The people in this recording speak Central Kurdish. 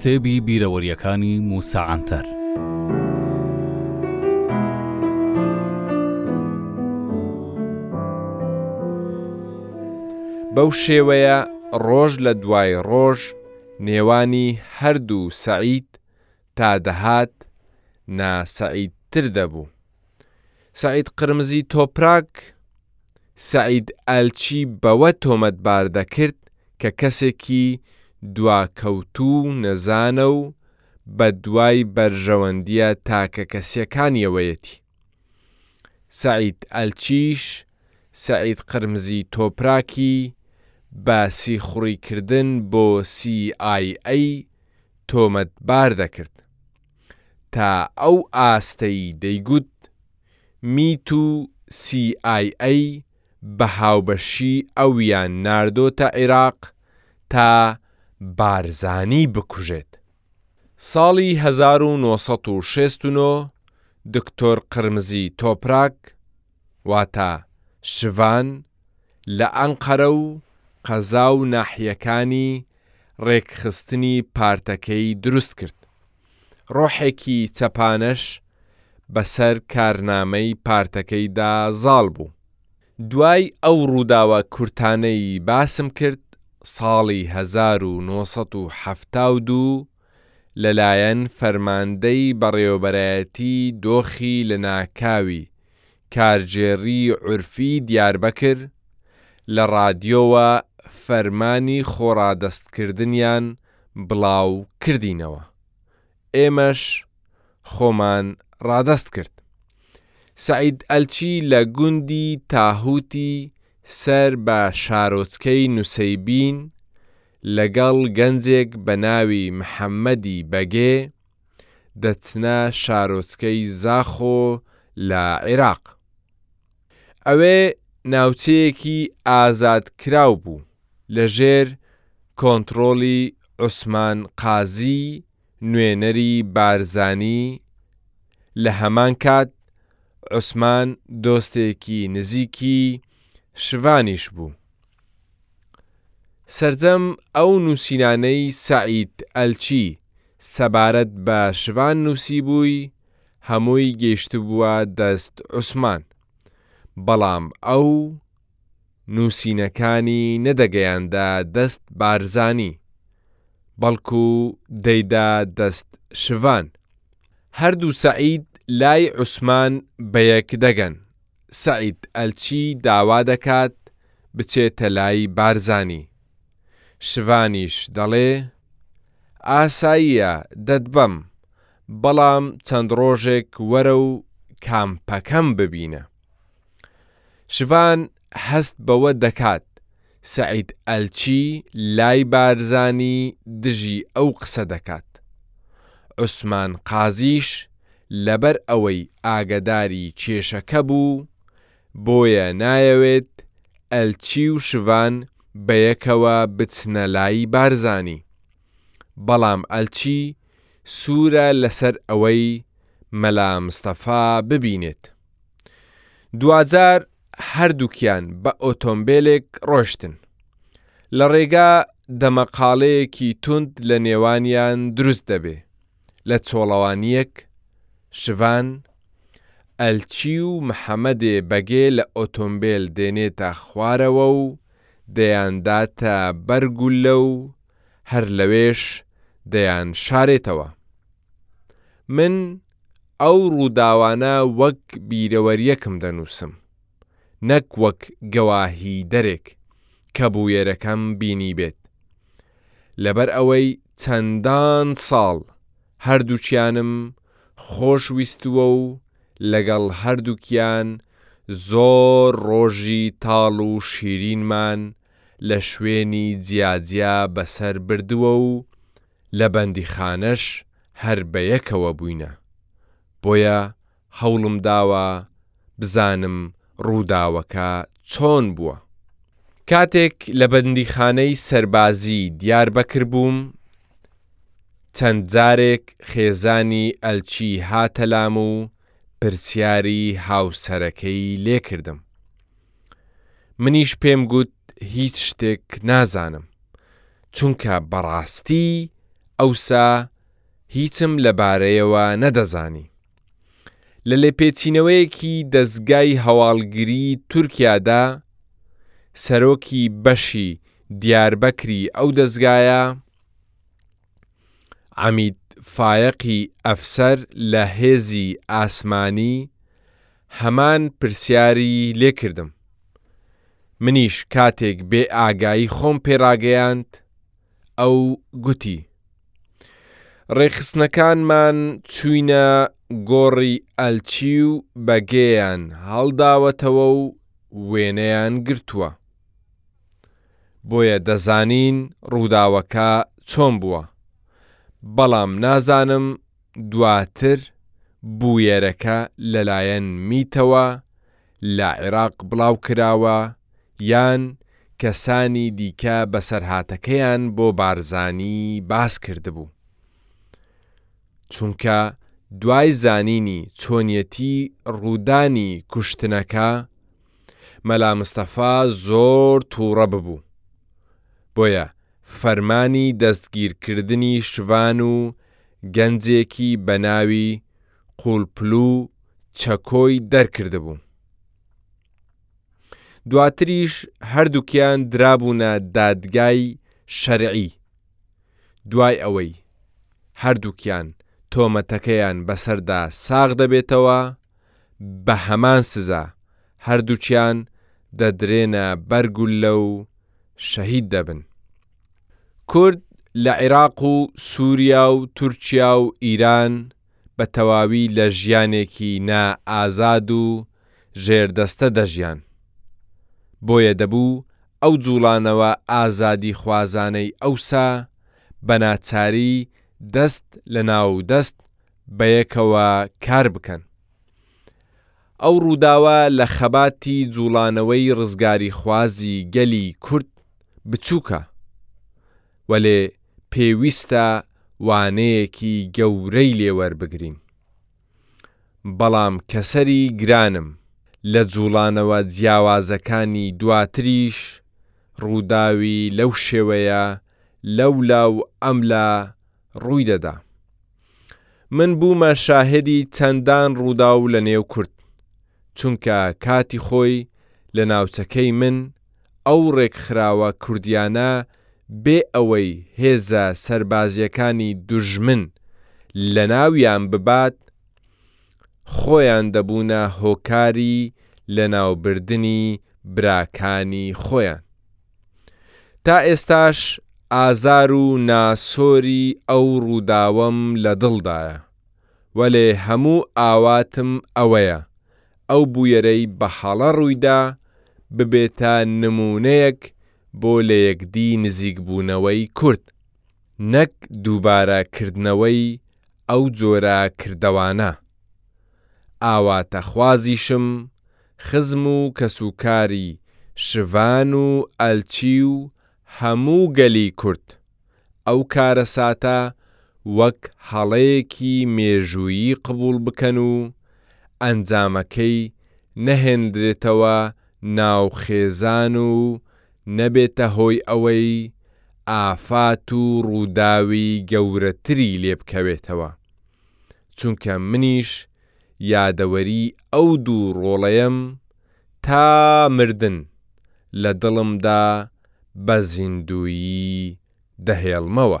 کتێبی بیرەوەریەکانی موسا عەنتەر بەو شێوەیە ڕۆژ لە دوای ڕۆژ نێوانی هەردوو سەعید تا دەهات ناسەعیدتر دەبوو. سەعید قرمزی تۆپراک سەعید ئەلچی بەوە تۆمەتبار دەکرد کە کەسێکی دواکەوتوو و نەزانە و بە دوای بەرژەوەندییە تاکەکەسییەکانییەوەیەتی. سەعید ئەلچیش سەعید قرمزی تۆپراکی بە سیخوڕیکردن بۆ سی ئای ئەی تۆمەتبار دەکرد. تا ئەو ئاستەی دەیگوت میت و سی ئای ئەی بە هاوبەشی ئەویان ناردۆتە عیراق تا بارزانی بکوژێت. ساڵی هەزار و نۆ سەد و شەست و نۆ دکتۆر قرمزی تۆپراک واتە شڤان، لە ئەنقەرە و قەزا و ناحیەکانی رێکخستنی پارتەکەی دروست کرد. رۆحێکی چەپانەش بەسەر کارنامەی پارتەکەیدا زاڵ بوو. دوای ئەو رووداوە کورتانەی باسم کرد، ساڵی هەزار و نۆ سەد و حەفتا و دوو لەلایەن فەرماندەی بەڕێوەبەرایەتی دۆخی لەناکاوی کارگێڕی عورفی دیاربەکر لە ڕادیۆوە فەرمانی خۆڕادەستکردنیان بڵاوکردینەوە ئێمەش خۆمان ڕادەست کرد. سەعید ئەلچی لە گوندی تاهوتی سەر بە شارۆچکەی نوسەیبین لەگەڵ گەنجێک بە ناوی محەممەدی بەگێ دەچنە شارۆچکەی زاخۆ لە عیراق. ئەوێ ناوچەیەکی ئازادکراو بوو لە ژێر کۆنتڕۆڵی عوسمان قازی، نوێنەری بارزانی لە هەمان کات عوسمان دۆستێکی نزیکی شڤانیش بوو. سەرجەم ئەو نووسینانەی سەعید ئەلچی سەبارەت بە شڤان نووسیبووی هەمووی گەیشتبووە دەست عوسمان، بەڵام ئەو نووسینەکانی نەدەگەیاندە دەست بارزانی، بەڵکو دەیدا دەست شڤان. هەردوو سەعید لای عوسمان بەیەک دەگەن، سەعید ئەلچی داوا دەکات بچێتە لای بارزانی، شڤانیش دەڵێ، ئاساییە دەتبەم، بەڵام چەند ڕۆژێک وەرە و کامپەکەم ببینە. شڤان هەست بەوە دەکات سەعید ئەلچی لای بارزانی دژی ئەو قسە دەکات، عوسمان قازیش لەبەر ئەوەی ئاگەداری کێشەکە بوو، بۆیە نایەوێت ئەلچی و شڤان بەیەکەوە بچنە لای بارزانی، بەڵام ئەلچی سوورە لەسەر ئەوەی مەلا مستەفا ببینێت. دواجار هەردووکیان بە ئۆتۆمبێلێک ڕۆشتن لە ڕێگا دەمەقاڵەیەکی توند لە نێوانیان دروست دەبێ لە چۆڵەوانیەک شڤان ئەلچی و محەمەدێ بەگێ لە ئۆتۆمبێل دێنێتە خوارەوە و دەیانداتە بەر گوللە و هەر لەوێش دەیان شارێتەوە من ئەو ڕووداوانە وەک بیرەوەرییەکم دەنووسم، نەک وەک گەواهیدەرێک کە بوویەرەکەم بینیبێت. لەبەر ئەوەی چەندان ساڵ هەردووکیانم خۆشویستووە و لەگەڵ هەردووکیان زۆر ڕۆژی تاڵ و شیرینمان لە شوێنی جیاجیا بەسەر بردووە و لە بەندیخانەش هەر بە یەکەوە بووینە، بۆیە هەوڵم داوە بزانم ڕووداوەکە چۆن بووە. کاتێک لە بەندیخانەی سەربازی دیاربەکر بووم، چەند جارێک خێزانی ئەلچی هاتە لام و پرسیاری هاوسەرەکەی لێکردم، منیش پێم گوت هیچ شتێک نازانم چونکە بەڕاستی ئەوسا هیچم لەبارەیەوە نەدەزانی. لە لێپێچینەوەیەکی دەزگای هەواڵگری تورکیادا سەرۆکی بەشی دیاربەکری ئەو دەزگایە عەمید فایەقی ئەفسەر لە هێزی ئاسمانی هەمان پرسیاری لێ کردم منیش کاتێک بێ ئاگایی خۆم پێ ڕاگەیاند ئەو گوتی ڕێکخستنەکانمان چوینە گۆڕی ئەلچی و بەگێیان هەڵداوەتەوە و وێنەیان گرتووە بۆیە دەزانین ڕووداوەکە چۆن بووە بەڵام نازانم دواتر بوویەرەکە لەلایەن میتەوە لە عیراق بڵاوکراوە یان کەسانی دیکە بەسەرهاتەکەیان بۆ بارزانی باسکردبوو؟ چونکە دوای زانینی چۆنیەتی ڕوودانی کوشتنەکە مەلا مستەفا زۆر توڕە ببوو بۆیە فەرمانی دەستگیرکردنی شڤان و گەنجێکی بەناوی قولپلو چەکۆی دەرکردبوو، دواتریش هەردووکیان درابوونە دادگای شەرعی، دوای ئەوەی هەردووکیان تۆمەتەکەیان بەسەردا ساغ دەبێتەوە، بە هەمان سزا، هەردووکیان دەدرێنە بەر گوللە و شەهید دەبن. کورد لە عیراق و سوریا و تورکیا و ئیران بە تەواوی لە ژیانێکی نا ئازاد و ژێردەستە دەژیان. بۆیە دەبوو ئەو جوڵانەوە ئازادیخوازانەی ئەوسا بە ناچاری دەست لە ناو دەست بەیەکەوە کار بکەن. ئەو ڕووداوە لە خەباتی جوڵانەوەی ڕزگاریخوازی گەلی کورد بچوکە، وەلێ پێویستە وانەیەکی گەورەی لێ وەربگرین. بەڵام کەسەری گرانم لە جوڵانەوە جیاوازەکانی دواتریش ڕووداوی لەو شێوەیە لەولا و ئەملا ڕووی دەدا. من بوومە شاهێدی چەندان ڕووداو لە نێو کورد چونکە کاتی خۆی لە ناوچەکەی من ئەو ڕێکخراوە کوردیانە بێ ئەوەی هێزە سەربازیەکانی دوژمن لە ناویان ببات خۆیان دەبوونە هۆکاری لە ناوبردنی براکانی خۆیان. تا ئێستاش ئازار و ناسۆری ئەو ڕووداوەم لە دڵدایە، وەلێ هەموو ئاواتم ئەوەیە ئەو بوویەرەی بە هەڵە ڕوویدا ببێتە نموونەیەک بۆ لە یەکدی نزیکبوونەوەی کورد، نەک دووبارە کردنەوەی ئەو جۆرە کردەوانە، ئاواتەخوازیشم خزم و کەسوکاری شڤان و ئەلچی و هەموو گەلی کورد، ئەو کارەساتە وەک هەڵەیەکی مێژوویی قبوڵ بکەن و ئەنجامەکەی نەهێندرێتەوە ناو خێزان و نەبێتە هۆی ئەوەی ئافات و ڕووداوی گەورەتری لێبکەوێتەوە چونکە منیش یادەوەری ئەو دوو ڕۆڵەیەم تا مردن لە دڵمدا بە زیندوویی دەهێڵمەوە.